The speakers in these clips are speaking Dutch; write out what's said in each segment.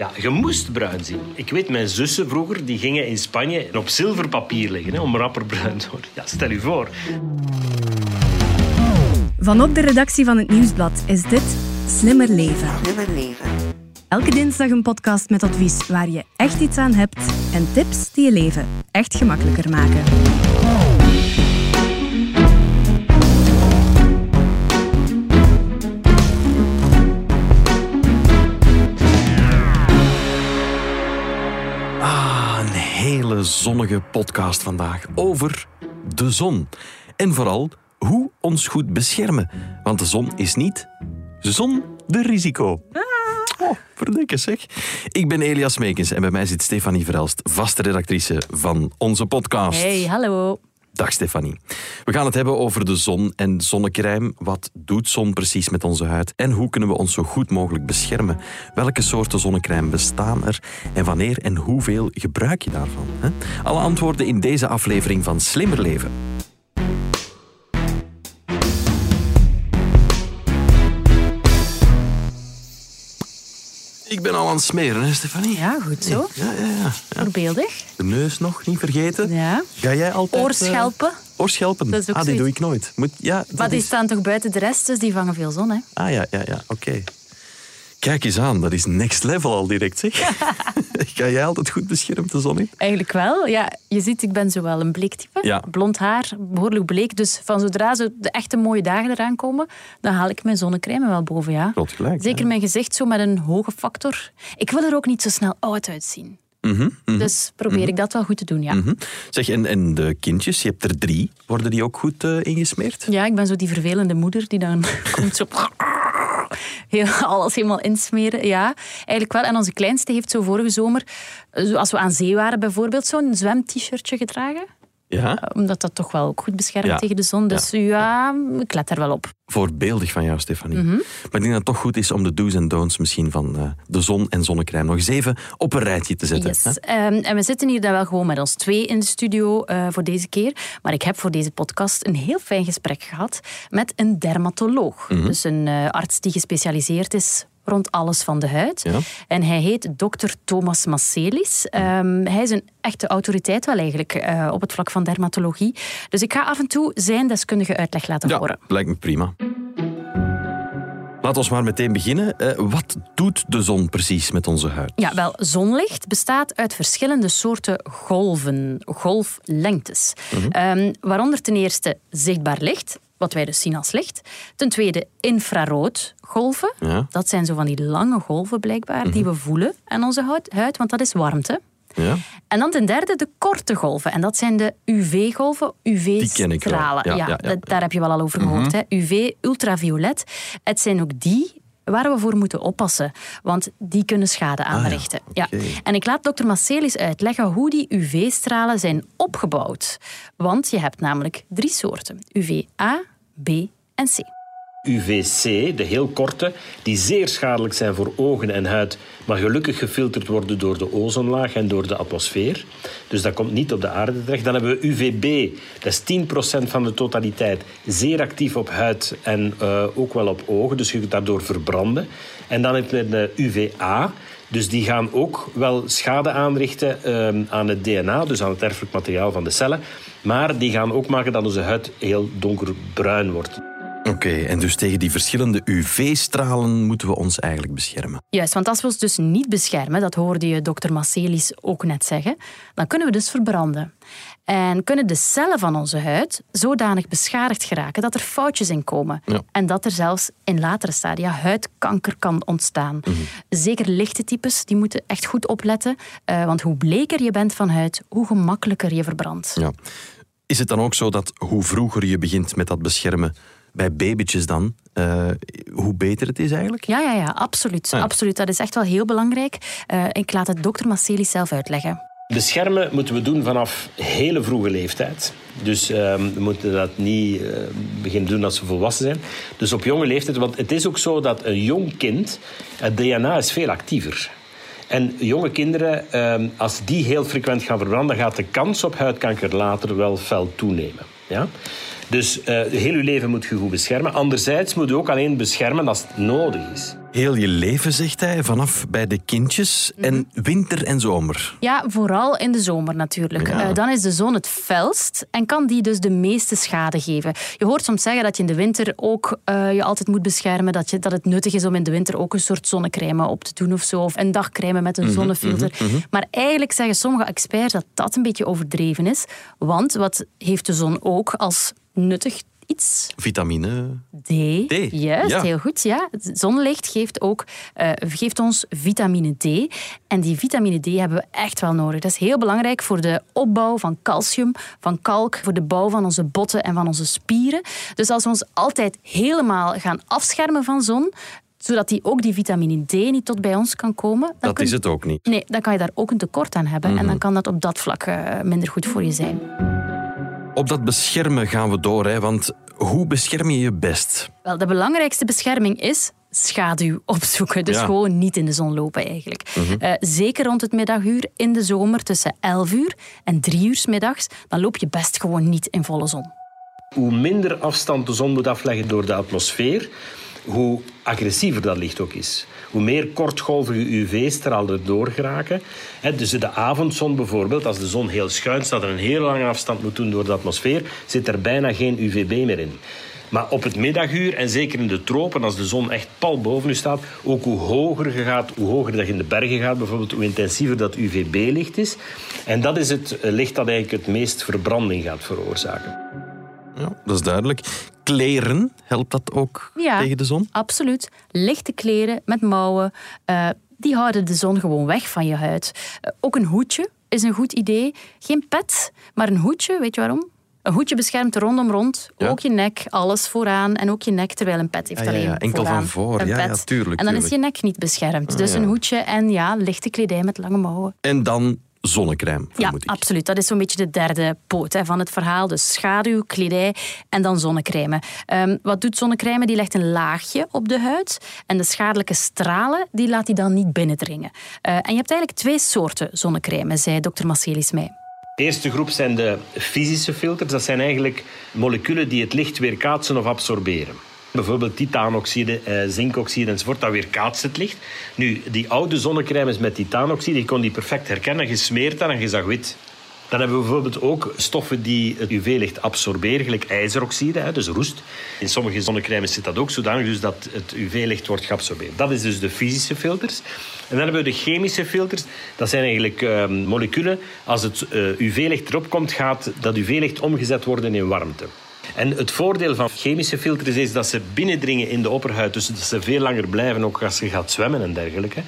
Ja, je moest bruin zien. Ik weet, mijn zussen vroeger die gingen in Spanje op zilverpapier liggen hè, om rapper bruin te worden. Ja, stel je voor. Vanop de redactie van het Nieuwsblad is dit Slimmer Leven. Slimmer leven. Elke dinsdag een podcast met advies waar je echt iets aan hebt en tips die je leven echt gemakkelijker maken. Ah, een hele zonnige podcast vandaag over de zon. En vooral hoe ons goed beschermen. Want de zon is niet zon de risico. Oh, verdikke zeg. Ik ben Elias Meekens en bij mij zit Stefanie Verelst, vaste redactrice van onze podcast. Hey, hallo. Dag Stefanie. We gaan het hebben over de zon en zonnecrème. Wat doet zon precies met onze huid? En hoe kunnen we ons zo goed mogelijk beschermen? Welke soorten zonnecrème bestaan er? En wanneer en hoeveel gebruik je daarvan? Alle antwoorden in deze aflevering van Slimmer Leven. Ben al aan het smeren, hè, Stefanie? Ja, goed zo. Ja, ja, ja. Voorbeeldig. De neus nog niet vergeten. Ja. Ga jij altijd... eh, Oorschelpen. oorschelpen? Dat is ook ah, die zoiets. doe ik nooit. Moet, ja, Maar die is- staan toch buiten de rest, dus die vangen veel zon, hè? Ah ja, ja, ja, oké. Kijk eens aan, dat is next level al direct, zeg. Ga jij altijd goed beschermd, de zon? Eigenlijk wel. Ja, je ziet, ik ben zowel een bleek type. Ja. Blond haar, behoorlijk bleek. Dus van zodra zo de echte mooie dagen eraan komen, dan haal ik mijn zonnecrème wel boven, ja. Klopt gelijk. Zeker ja. mijn gezicht zo met een hoge factor. Ik wil er ook niet zo snel oud uitzien. Mhm, mhm, Dus probeer ik dat wel goed te doen, ja. mhm. Zeg, en, en de kindjes, je hebt er drie. Worden die ook goed eh, ingesmeerd? Ja, ik ben zo die vervelende moeder die dan komt zo... Alles helemaal insmeren, ja. Eigenlijk wel. En onze kleinste heeft zo vorige zomer, zo als we aan zee waren bijvoorbeeld, zo'n zwem-t-shirtje gedragen. Ja. Omdat dat toch wel ook goed beschermt Ja. tegen de zon. Dus ja. ik let daar wel op. Voorbeeldig van jou, Stefanie. Mhm. Maar ik denk dat het toch goed is om de do's en don'ts misschien van eh, de zon en zonnecrème nog eens even op een rijtje te zetten. Yes. Ehm, en we zitten hier dan wel gewoon met ons twee in de studio eh, voor deze keer. Maar ik heb voor deze podcast een heel fijn gesprek gehad met een dermatoloog. Mhm. Dus een eh, arts die gespecialiseerd is rond alles van de huid. Ja. En hij heet dokter Thomas Masselis. Ehm, hij is een echte autoriteit wel eigenlijk eh, op het vlak van dermatologie. Dus ik ga af en toe zijn deskundige uitleg laten Ja, horen. lijkt me prima. Laat ons maar meteen beginnen. Eh, wat doet de zon precies met onze huid? Ja, wel, zonlicht bestaat uit verschillende soorten golven, golflengtes. Ehm, waaronder ten eerste zichtbaar licht, wat wij dus zien als licht. Ten tweede infraroodgolven. Ja. Dat zijn zo van die lange golven blijkbaar, die we voelen aan onze huid, want dat is warmte. Ja? En dan ten derde de korte golven. En dat zijn de UV-golven, ken ik wel. UV-stralen. Ja, ja, daar heb je wel al over gehoord. hè. UV, ultraviolet. Het zijn ook die waar we voor moeten oppassen. Want die kunnen schade aanrichten. ja. En ik laat dokter Marcelis uitleggen hoe die UV-stralen zijn opgebouwd. Want je hebt namelijk drie soorten. UVA, B en C. UVC, de heel korte, die zeer schadelijk zijn voor ogen en huid, maar gelukkig gefilterd worden door de ozonlaag en door de atmosfeer. Dus dat komt niet op de aarde terecht. Dan hebben we UVB, dat is 10% van de totaliteit, zeer actief op huid en eh, ook wel op ogen, dus je kunt daardoor verbranden. En dan heb je de UVA, dus die gaan ook wel schade aanrichten ehm, aan het DNA, dus aan het erfelijk materiaal van de cellen. Maar die gaan ook maken dat onze huid heel donkerbruin wordt. Oké, en dus tegen die verschillende UV-stralen moeten we ons eigenlijk beschermen. Juist, want als we ons dus niet beschermen, dat hoorde je dokter Marcelis ook net zeggen, dan kunnen we dus verbranden. En kunnen de cellen van onze huid zodanig beschadigd geraken dat er foutjes in komen. Ja. En dat er zelfs in latere stadia huidkanker kan ontstaan. Zeker lichte types, die moeten echt goed opletten. eh, want hoe bleker je bent van huid, hoe gemakkelijker je verbrandt. Ja. Is het dan ook zo dat hoe vroeger je begint met dat beschermen, bij babytjes dan, eh, hoe beter het is eigenlijk? Ja, ja, ja, absoluut. Ah ja. absoluut. Dat is echt wel heel belangrijk. Eh, ik laat het dokter Marcelis zelf uitleggen. Beschermen moeten we doen vanaf hele vroege leeftijd. Dus ehm, we moeten dat niet eh, beginnen doen als ze volwassen zijn. Dus op jonge leeftijd, want het is ook zo dat een jong kind, het DNA is veel actiever. En jonge kinderen, ehm, als die heel frequent gaan verbranden, gaat de kans op huidkanker later wel fel toenemen. Ja? Dus uh, heel je leven moet je goed beschermen. Anderzijds moet je ook alleen beschermen als het nodig is. Heel je leven, zegt hij, vanaf bij de kindjes. En winter en zomer. Ja, vooral in de zomer natuurlijk. Uh, dan is de zon het felst en kan die dus de meeste schade geven. Je hoort soms zeggen dat je in de winter ook uh, je altijd moet beschermen. Dat, je, dat het nuttig is om in de winter ook een soort zonnecrème op te doen of zo. Of een dagcrème met een mhm, zonnefilter. Mhm, mhm. Maar eigenlijk zeggen sommige experts dat dat een beetje overdreven is. Want wat heeft de zon ook als nuttig iets. Vitamine D. D. Juist, heel goed. Ja. Zonlicht geeft, ook, uh, geeft ons vitamine D. En die vitamine D hebben we echt wel nodig. Dat is heel belangrijk voor de opbouw van calcium, van kalk, voor de bouw van onze botten en van onze spieren. Dus als we ons altijd helemaal gaan afschermen van zon, zodat die ook die vitamine D niet tot bij ons kan komen. Dat is het ook niet. Nee, dan kan je daar ook een tekort aan hebben. En dan mhm. kan dat op dat vlak uh, minder goed voor je zijn. Op dat beschermen gaan we door, hè? want hoe bescherm je je best? Wel, de belangrijkste bescherming is schaduw opzoeken. Dus gewoon niet in de zon lopen eigenlijk. Mhm. Eh, zeker rond het middaguur in de zomer tussen 11 uur en 3 uur s middags, dan loop je best gewoon niet in volle zon. Hoe minder afstand de zon moet afleggen door de atmosfeer, hoe agressiever dat licht ook is. Hoe meer kortgolvige UV-stralen er doorgeraken. Dus de avondzon bijvoorbeeld, als de zon heel schuin staat en een heel lange afstand moet doen door de atmosfeer, zit er bijna geen UVB meer in. Maar op het middaguur, en zeker in de tropen, als de zon echt pal boven u staat, ook hoe hoger je gaat, hoe hoger dat je in de bergen gaat bijvoorbeeld, hoe intensiever dat UVB-licht is. En dat is het licht dat eigenlijk het meest verbranding gaat veroorzaken. Ja, dat is duidelijk. Kleren, helpt dat ook tegen de zon? absoluut. Lichte kleren met mouwen, uh, die houden de zon gewoon weg van je huid. Uh, ook een hoedje is een goed idee. Geen pet, maar een hoedje. Weet je waarom? Een hoedje beschermt rondom rond, ook je nek, alles vooraan en ook je nek, terwijl een pet heeft ah, alleen ja, enkel vooraan van voor, ja, ja, tuurlijk. En dan is je nek niet beschermd. Ah, dus een hoedje en ja, lichte kledij met lange mouwen. En dan zonnecrème, Ja, ik. absoluut. Dat is zo'n beetje de derde poot hè, van het verhaal. Dus schaduw, kledij en dan zonnecrème. Um, wat doet zonnecrème? Die legt een laagje op de huid. En de schadelijke stralen, die laat hij dan niet binnendringen. Uh, en je hebt eigenlijk twee soorten zonnecrème, zei dokter Marcelis mij. De eerste groep zijn de fysische filters. Dat zijn eigenlijk moleculen die het licht weerkaatsen of absorberen. Bijvoorbeeld titaanoxide, eh, zinkoxide enzovoort, dat weerkaatst het licht. Nu, die oude zonnecrèmes met titaanoxide, je kon die perfect herkennen. Je smeert dat en je zag wit. Dan hebben we bijvoorbeeld ook stoffen die het UV-licht absorberen, gelijk ijzeroxide, dus roest. In sommige zonnecrèmes zit dat ook zodanig dus dat het UV-licht wordt geabsorbeerd. Dat is dus de fysische filters. En dan hebben we de chemische filters. Dat zijn eigenlijk uh, moleculen. Als het uh, eh, UV-licht erop komt, gaat dat UV-licht omgezet worden in warmte. En het voordeel van chemische filters is dat ze binnendringen in de opperhuid, dus dat ze veel langer blijven, ook als je gaat zwemmen en dergelijke.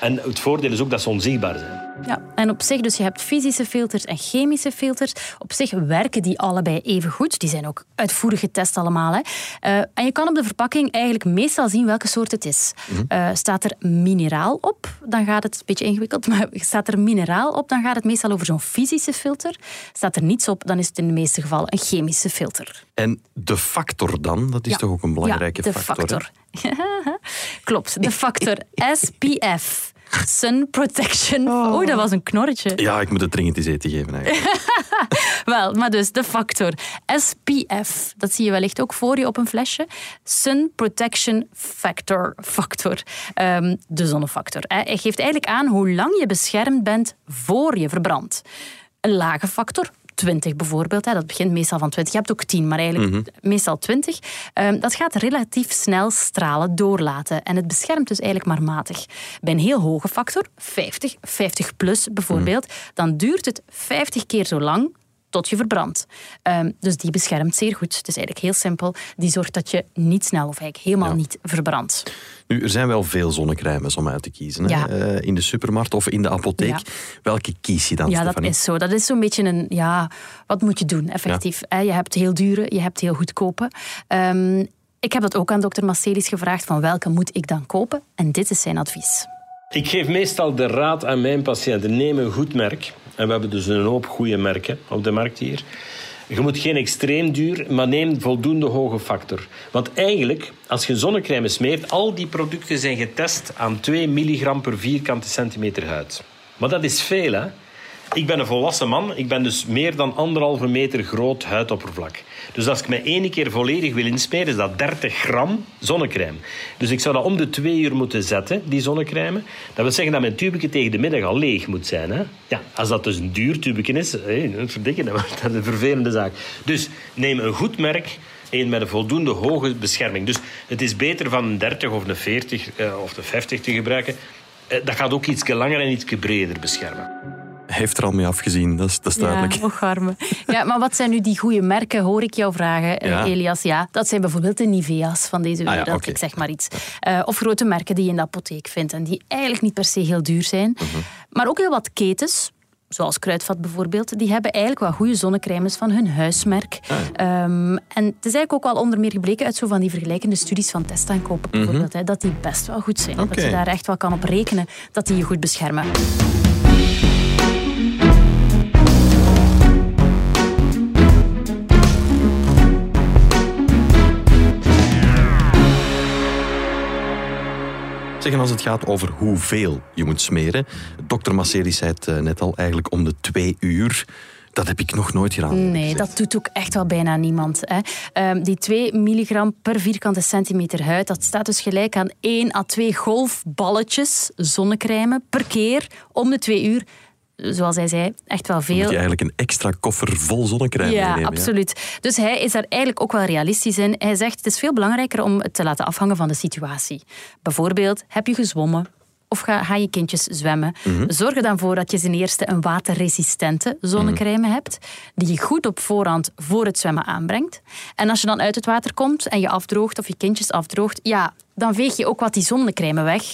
En het voordeel is ook dat ze onzichtbaar zijn. Ja, en op zich, dus je hebt fysische filters en chemische filters. Op zich werken die allebei even goed. Die zijn ook uitvoerig getest allemaal. Hè. Uh, en je kan op de verpakking eigenlijk meestal zien welke soort het is. Mm staat er mineraal op, dan gaat het een beetje ingewikkeld, maar staat er mineraal op, dan gaat het meestal over zo'n fysische filter. Staat er niets op, dan is het in de meeste gevallen een chemische filter. En de factor dan, dat is toch ook een belangrijke ja, de factor? factor. Klopt, de factor SPF. Sun Protection. Oh. Oeh, dat was een knorretje. Ja, ik moet het dringend eens eten geven eigenlijk. Wel, maar dus de factor SPF. Dat zie je wellicht ook voor je op een flesje. Sun Protection Factor. factor. Um, de zonnefactor. Hij geeft eigenlijk aan hoe lang je beschermd bent voor je verbrandt. Een lage factor, 20 bijvoorbeeld. Hè. Dat begint meestal van 20. Je hebt ook 10, maar eigenlijk mhm. meestal 20. Um, dat gaat relatief snel stralen doorlaten. En het beschermt dus eigenlijk maar matig. Bij een heel hoge factor, 50, 50 plus bijvoorbeeld, mhm. dan duurt het 50 keer zo lang tot je verbrandt. Um, dus die beschermt zeer goed. Het is eigenlijk heel simpel. Die zorgt dat je niet snel of eigenlijk helemaal niet verbrandt. Nu, er zijn wel veel zonnecrèmes om uit te kiezen. Ja. Hè? Uh, in de supermarkt of in de apotheek. Welke kies je dan, Ja, dat is zo. Dat is zo'n beetje een... Ja, wat moet je doen, effectief? Je hebt heel dure, je hebt heel goedkope. Um, ik heb dat ook aan dokter Marcelis gevraagd, van welke moet ik dan kopen? En dit is zijn advies. Ik geef meestal de raad aan mijn patiënten, neem een goed merk. En we hebben dus een hoop goede merken op de markt hier. Je moet geen extreem duur, maar neem voldoende hoge factor. Want eigenlijk, als je zonnecrème smeert, al die producten zijn getest aan 2 milligram per vierkante centimeter huid. Maar dat is veel, hè? Ik ben een volwassen man. Ik ben dus meer dan anderhalve meter groot huidoppervlak. Dus als ik me één keer volledig wil insmeren, is dat 30 gram zonnecrème. Dus ik zou dat om de twee uur moeten zetten, die zonnecrème. Dat wil zeggen dat mijn tubeke tegen de middag al leeg moet zijn. Hè? Ja, als dat dus een duur tubeke is, hé, verdikken, dat is een vervelende zaak. Dus neem een goed merk een met een voldoende hoge bescherming. Dus het is beter van een 30 of een 40 uh, of de 50 te gebruiken. Uh, dat gaat ook iets langer en iets breder beschermen. Heeft er al mee afgezien, dat is, dat is duidelijk. Ja, och arme. Ja, maar wat zijn nu die goede merken, hoor ik jou vragen, eh, ja. Elias? Ja, dat zijn bijvoorbeeld de Nivea's van deze wereld, ah, ja, okay. ik zeg maar iets. Uh, of grote merken die je in de apotheek vindt en die eigenlijk niet per se heel duur zijn. Uh -huh. Maar ook heel wat ketens, zoals Kruidvat bijvoorbeeld, die hebben eigenlijk wel goede zonnecrèmes van hun huismerk. Ah. Um, en het is eigenlijk ook wel onder meer gebleken uit zo van die vergelijkende studies van testaankopen bijvoorbeeld, mm -hmm. hè, dat die best wel goed zijn. Okay. Dat je daar echt wel kan op rekenen dat die je goed beschermen. Zeggen als het gaat over hoeveel je moet smeren. Dokter Masseris zei het net al, eigenlijk om de twee uur. Dat heb ik nog nooit gedaan. Nee, dat doet ook echt wel bijna niemand. Hè. Um, die 2 milligram per vierkante centimeter huid, dat staat dus gelijk aan 1 à 2 golfballetjes zonnecrème per keer om de twee uur zoals hij zei, echt wel veel. Moet je eigenlijk een extra koffer vol zonnecrème ja, meenemen. Absoluut. Ja, Dus hij is daar eigenlijk ook wel realistisch in. Hij zegt het is veel belangrijker om het te laten afhangen van de situatie. Bijvoorbeeld, heb je gezwommen? Of ga, ga je kindjes zwemmen? Mm -hmm. Zorg er dan voor dat je ten eerste een waterresistente zonnecrème mm -hmm. hebt, die je goed op voorhand voor het zwemmen aanbrengt. En als je dan uit het water komt en je afdroogt of je kindjes afdroogt, ja, dan veeg je ook wat die zonnecrème weg.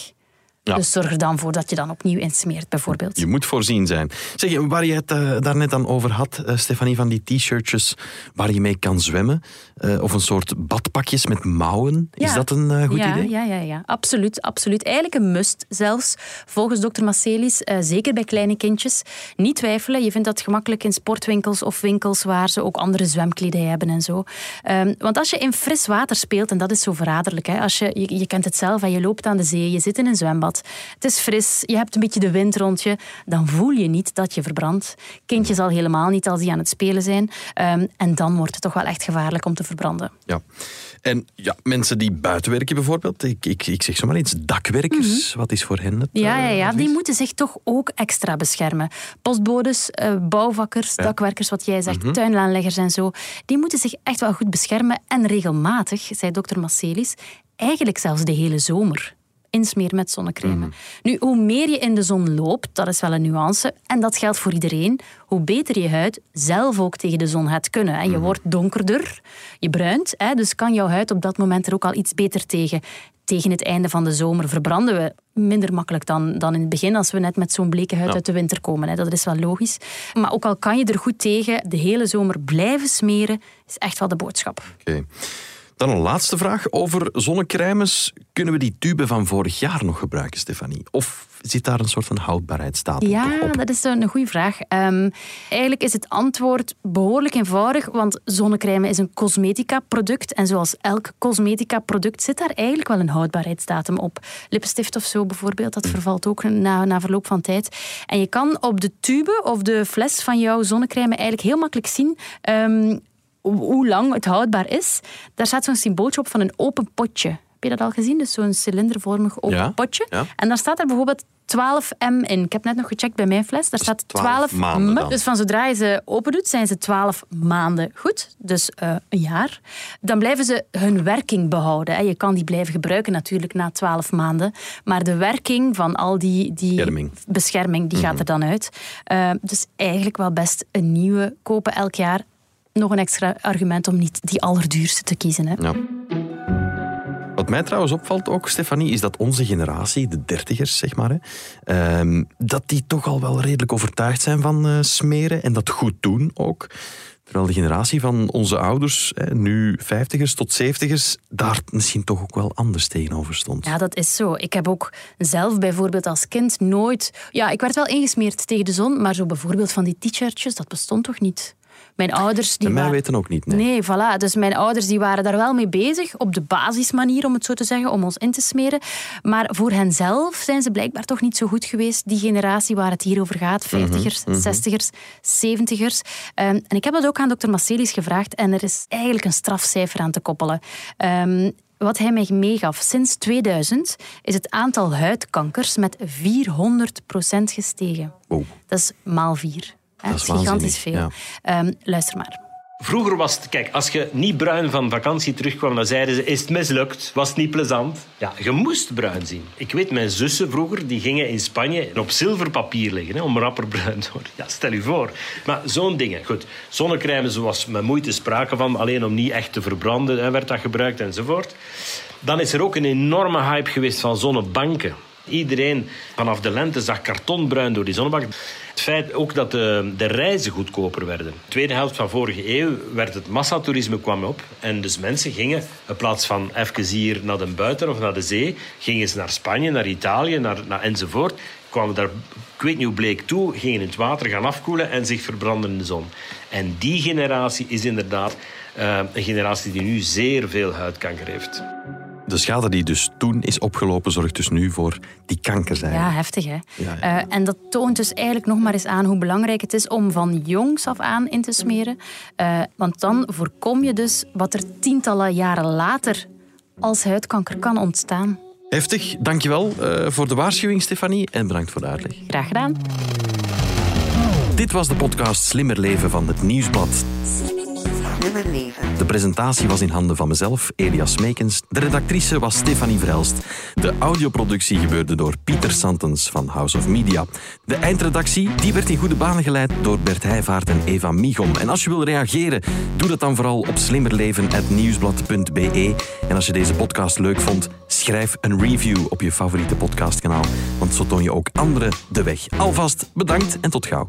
Ja. Dus zorg er dan voor dat je dan opnieuw insmeert, bijvoorbeeld. Je moet voorzien zijn. Zeg, waar je het uh, daarnet dan over had, uh, Stefanie, van die t-shirtjes waar je mee kan zwemmen, uh, of een soort badpakjes met mouwen, ja. is dat een goed ja, idee? Ja, ja, ja, absoluut, absoluut. Eigenlijk een must zelfs, volgens dokter Marcelis, zeker bij kleine kindjes. Niet twijfelen, je vindt dat gemakkelijk in sportwinkels of winkels waar ze ook andere zwemkledij hebben en zo. Um, want als je in fris water speelt, en dat is zo verraderlijk, hè, als je, je, je kent het zelf, en je loopt aan de zee, je zit in een zwembad, het is fris, je hebt een beetje de wind rond je, dan voel je niet dat je verbrandt. Kindjes al helemaal niet als die aan het spelen zijn. Um, en dan wordt het toch wel echt gevaarlijk om te verbranden. Ja. En ja, mensen die buiten werken bijvoorbeeld, ik, ik, ik zeg zomaar iets, dakwerkers, mm -hmm. wat is voor hen het? Ja, ja, ja, die moeten zich toch ook extra beschermen. Postbodes, uh, bouwvakkers, ja. dakwerkers, wat jij zegt, mm -hmm. tuinlaanleggers en zo, die moeten zich echt wel goed beschermen en regelmatig, zei dokter Masselis, eigenlijk zelfs de hele zomer insmeren met zonnecrème. Mm. Nu, hoe meer je in de zon loopt, dat is wel een nuance, en dat geldt voor iedereen, hoe beter je huid zelf ook tegen de zon gaat kunnen. En je mm. wordt donkerder, je bruint, hè, dus kan jouw huid op dat moment er ook al iets beter tegen. Tegen het einde van de zomer verbranden we minder makkelijk dan, dan in het begin, als we net met zo'n bleke huid ja. uit de winter komen. Hè. Dat is wel logisch. Maar ook al kan je er goed tegen, de hele zomer blijven smeren, is echt wel de boodschap. Okay. Dan een laatste vraag over zonnecrèmes. Kunnen we die tube van vorig jaar nog gebruiken, Stefanie? Of zit daar een soort van houdbaarheidsdatum ja, op? dat is een goede vraag. Um, eigenlijk is het antwoord behoorlijk eenvoudig, want zonnecrème is een cosmetica-product. En zoals elk cosmetica-product zit daar eigenlijk wel een houdbaarheidsdatum op. Lippenstift of zo bijvoorbeeld, dat vervalt ook na, na verloop van tijd. En je kan op de tube of de fles van jouw zonnecrème eigenlijk heel makkelijk zien... Um, hoe lang het houdbaar is. Daar staat zo'n symbooltje op van een open potje. Heb je dat al gezien? Dus zo'n cilindervormig open ja, potje. Ja. En daar staat er bijvoorbeeld 12 m in. Ik heb net nog gecheckt bij mijn fles. Daar staat 12, maanden. Dan. Dus van zodra je ze open doet, zijn ze 12 maanden goed. Dus uh, een jaar. Dan blijven ze hun werking behouden. Je kan die blijven gebruiken natuurlijk na 12 maanden. Maar de werking van al die, die bescherming, bescherming die mm -hmm. gaat er dan uit. Uh, dus eigenlijk wel best een nieuwe kopen elk jaar nog een extra argument om niet die allerduurste te kiezen. Hè. Ja. Wat mij trouwens opvalt ook, Stefanie, is dat onze generatie, de dertigers zeg maar, hè, um, dat die toch al wel redelijk overtuigd zijn van uh, smeren en dat goed doen ook. Terwijl de generatie van onze ouders, nu vijftigers tot zeventigers, daar misschien toch ook wel anders tegenover stond. Ja, dat is zo. Ik heb ook zelf bijvoorbeeld als kind nooit... Ja, ik werd wel ingesmeerd tegen de zon, maar zo bijvoorbeeld van die t-shirtjes, dat bestond toch niet? Mijn ouders... Die En mij waren... weten ook niet. Nee. Nee, voilà. Dus mijn ouders die waren daar wel mee bezig, op de basismanier, om het zo te zeggen, om ons in te smeren. Maar voor henzelf zijn ze blijkbaar toch niet zo goed geweest. Die generatie waar het hier over gaat, 50ers, 60ers, 70ers. Ehm, en ik heb dat ook aan dokter Marcelis gevraagd en er is eigenlijk een strafcijfer aan te koppelen. Ehm, wat hij mij meegaf, sinds 2000 is het aantal huidkankers met 400% gestegen. Wow. Dat is maal vier. Hè. Dat is gigantisch veel. Ehm, luister maar. Vroeger was het, kijk, als je niet bruin van vakantie terugkwam, dan zeiden ze, is het mislukt? Was het niet plezant? Ja, je moest bruin zien. Ik weet, mijn zussen vroeger, die gingen in Spanje op zilverpapier liggen, hè, om rapper bruin te worden. Ja, stel je voor. Maar zo'n dingen. Goed, zonnecrème, zoals met moeite sprake van, alleen om niet echt te verbranden, hè, werd dat gebruikt enzovoort. Dan is er ook een enorme hype geweest van zonnebanken. Iedereen vanaf de lente zag kartonbruin door die zonnebank. Het feit ook dat de, de reizen goedkoper werden. Tweede helft van vorige eeuw werd het massatoerisme kwam op. En dus mensen gingen, in plaats van even hier naar de buiten of naar de zee, gingen ze naar Spanje, naar Italië, naar, naar enzovoort. Kwamen daar, ik weet niet hoe bleek toe, gingen in het water gaan afkoelen en zich verbranden in de zon. En die generatie is inderdaad eh, een generatie die nu zeer veel huidkanker heeft. De schade die dus toen is opgelopen, zorgt dus nu voor die kanker zijn. Ja, heftig hè. Ja, ja. Eh, en dat toont dus eigenlijk nog maar eens aan hoe belangrijk het is om van jongs af aan in te smeren. Eh, want dan voorkom je dus wat er tientallen jaren later als huidkanker kan ontstaan. Heftig, dankjewel uh, voor de waarschuwing, Stefanie. En bedankt voor de uitleg. Graag gedaan. Dit was de podcast Slimmer Leven van het Nieuwsblad. De presentatie was in handen van mezelf, Elias Meekens. De redactrice was Stefanie Vrelst. De audioproductie gebeurde door Pieter Santens van House of Media. De eindredactie die werd in goede banen geleid door Bert Heijvaart en Eva Michom. En als je wil reageren, doe dat dan vooral op slimmerleven.nieuwsblad.be. En als je deze podcast leuk vond, schrijf een review op je favoriete podcastkanaal. Want zo toon je ook anderen de weg. Alvast bedankt en tot gauw.